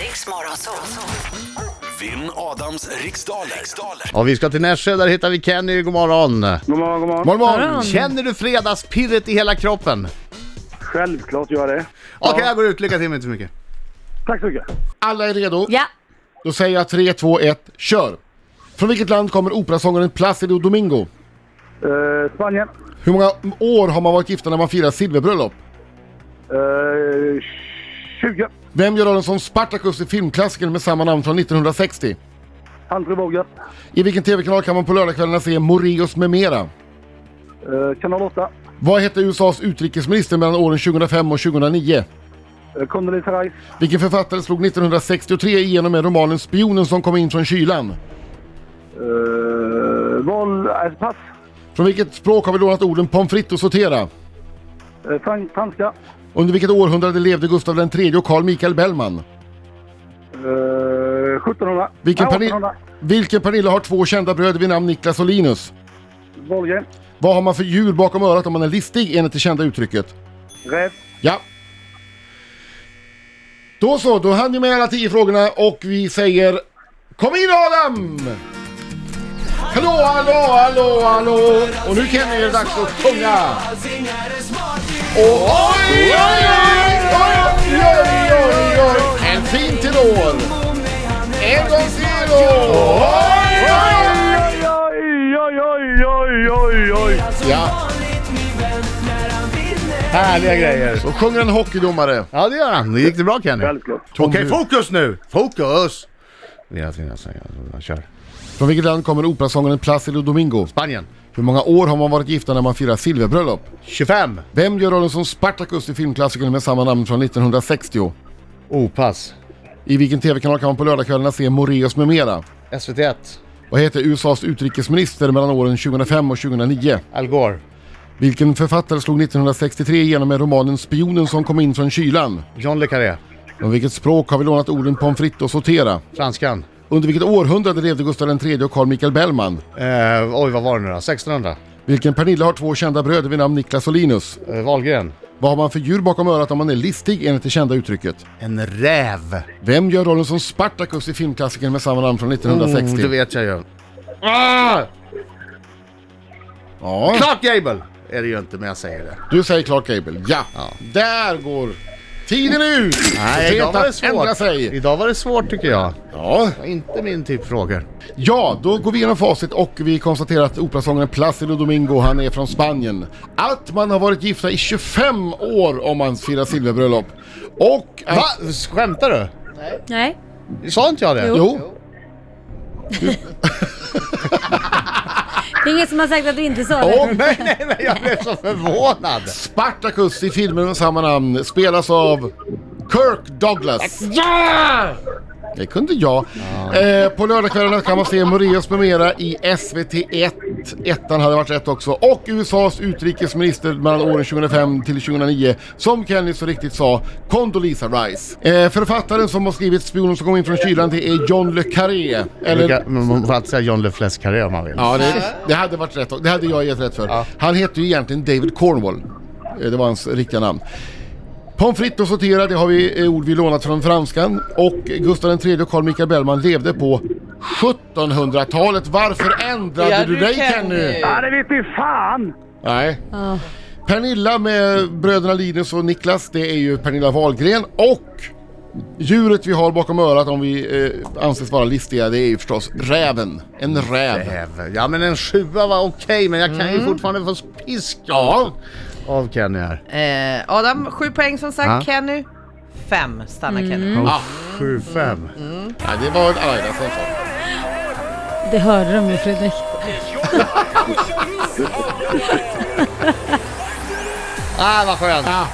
Riks Morgonzoo. Vinn Adams riksdaler. riksdaler. Och vi ska till Nässjö, där hittar vi Kenny. God morgon. God morgon, god morgon. Morgon, morgon. morgon. Känner du fredagspirret i hela kroppen? Självklart gör jag det. Okej, jag går ut. Lycka till men inte så mycket. Tack så mycket. Alla är redo? Ja. Då säger jag 3, 2, 1, kör! Från vilket land kommer operasångaren Placido Domingo? Eh, Spanien. Hur många år har man varit gifta när man firar silverbröllop? Eh, 20. Vem gör rollen som Spartacus i filmklassikern med samma namn från 1960? Humphrey Bogart. I vilken tv-kanal kan man på lördagskvällarna se Moreus med mera? Eh, kanal 8. Vad hette USAs utrikesminister mellan åren 2005 och 2009? Eh, Condoleezza Rice. Vilken författare slog 1963 igenom med romanen Spionen som kom in från kylan? Eh, val... Eh, pass. Från vilket språk har vi lånat orden pommes frites och sortera? Eh, fran- franska. Under vilket århundrade levde Gustav III och Carl Michael Bellman? Eh, 1700. Vilken, Nej, Perni 1800. vilken Pernilla har två kända bröder vid namn Niklas och Linus? Wahlgren. Vad har man för djur bakom örat om man är listig enligt det kända uttrycket? Räv. Ja. Då så, då hann vi med alla tio frågorna och vi säger Kom in Adam! Hallå, hallå, hallå, hallå! Och nu Kenny är det dags att sjunga! Och oj, oj, oj, oj, oj, oj, oj! En fin tenor! En gång till och oj, oj, Oj, oj, oj, oj, oj, oj. Ja, Härliga grejer. så sjunger en hockeydomare. Ja, det gör han. Det gick det bra Kenny? Självklart. Okej, fokus nu! Fokus! Jag kör. Från vilket land kommer operasångaren Placido Domingo? Spanien. Hur många år har man varit gifta när man firar silverbröllop? 25. Vem gör rollen som Spartacus i filmklassikern med samma namn från 1960? Opass. I vilken tv-kanal kan man på lördagskvällarna se Moreus med mera? SVT1. Vad heter USAs utrikesminister mellan åren 2005 och 2009? Al Gore. Vilken författare slog 1963 igenom med romanen Spionen som kom in från kylan? John le Carré. Från vilket språk har vi lånat orden pommes frites och sortera? Franskan. Under vilket århundrade levde Gustav III och Carl Michael Bellman? Eh, oj, vad var det nu då? 1600. Vilken Pernilla har två kända bröder vid namn Niklas och Linus? Eh, Wahlgren. Vad har man för djur bakom örat om man är listig enligt det kända uttrycket? En räv. Vem gör rollen som Spartacus i filmklassikern med samma namn från 1960? Oh, det vet jag ju. Ah! Ja, Clark Gable! Är det ju inte, men jag säger det. du säger Clark Gable. Ja, där går tiden ut! Nej, idag var det svårt. sig. Idag var det svårt tycker jag. Ja. Det var inte min typ frågor. ja, då går vi igenom facit och vi konstaterar att operasångaren Placido Domingo, han är från Spanien. Att man har varit gifta i 25 år om man firar silverbröllop. Och att... Va? Skämtar du? Nej. Sa inte jag det? Jo. Jo, Det är ingen som har sagt att du inte sa det. Nej, nej, nej, jag blev så förvånad. Spartacus i filmen med samma namn spelas av Kirk Douglas. Ja! Det kunde jag. Eh, på lördagskvällarna kan man se Moreus med mera i SVT1. Ettan hade varit rätt också. Och USAs utrikesminister mellan åren 2005 till 2009. Som Kenny så riktigt sa, Condoleezza Rice. Eh, författaren som har skrivit Spionen som kom in från kylan det är John le Carré. Eller, Man får alltid säga John LeFless Carré om man vill. ja, det, det hade varit rätt. Det hade jag gett rätt för. Han heter ju egentligen David Cornwall. Eh, Det var hans riktiga namn. Pommes frites och sortera, det har vi eh, ord vi lånat från franskan. Och Gustav III och Carl Michael Bellman levde på 1700-talet. Varför ändrade Ja, du du dig Kenny. Ja, det vet vi fan. Nej. Ja. Pernilla med bröderna Linus och Niklas, det är ju Pernilla Wahlgren. Och djuret vi har bakom örat om vi eh, anses vara listiga, det är ju förstås räven. En räv. Räv. Ja men en sjua var okej men jag kan ju fortfarande få pisk Ja, av Kenny här. Eh, Adam, sju poäng som sagt. Ja. Kenny, fem stannar Kenny. Mm. Ah. Sju, fem. ja det var ett Aida som sa. Det hörde de ju Fredrik. Ah vad skönt. Ah,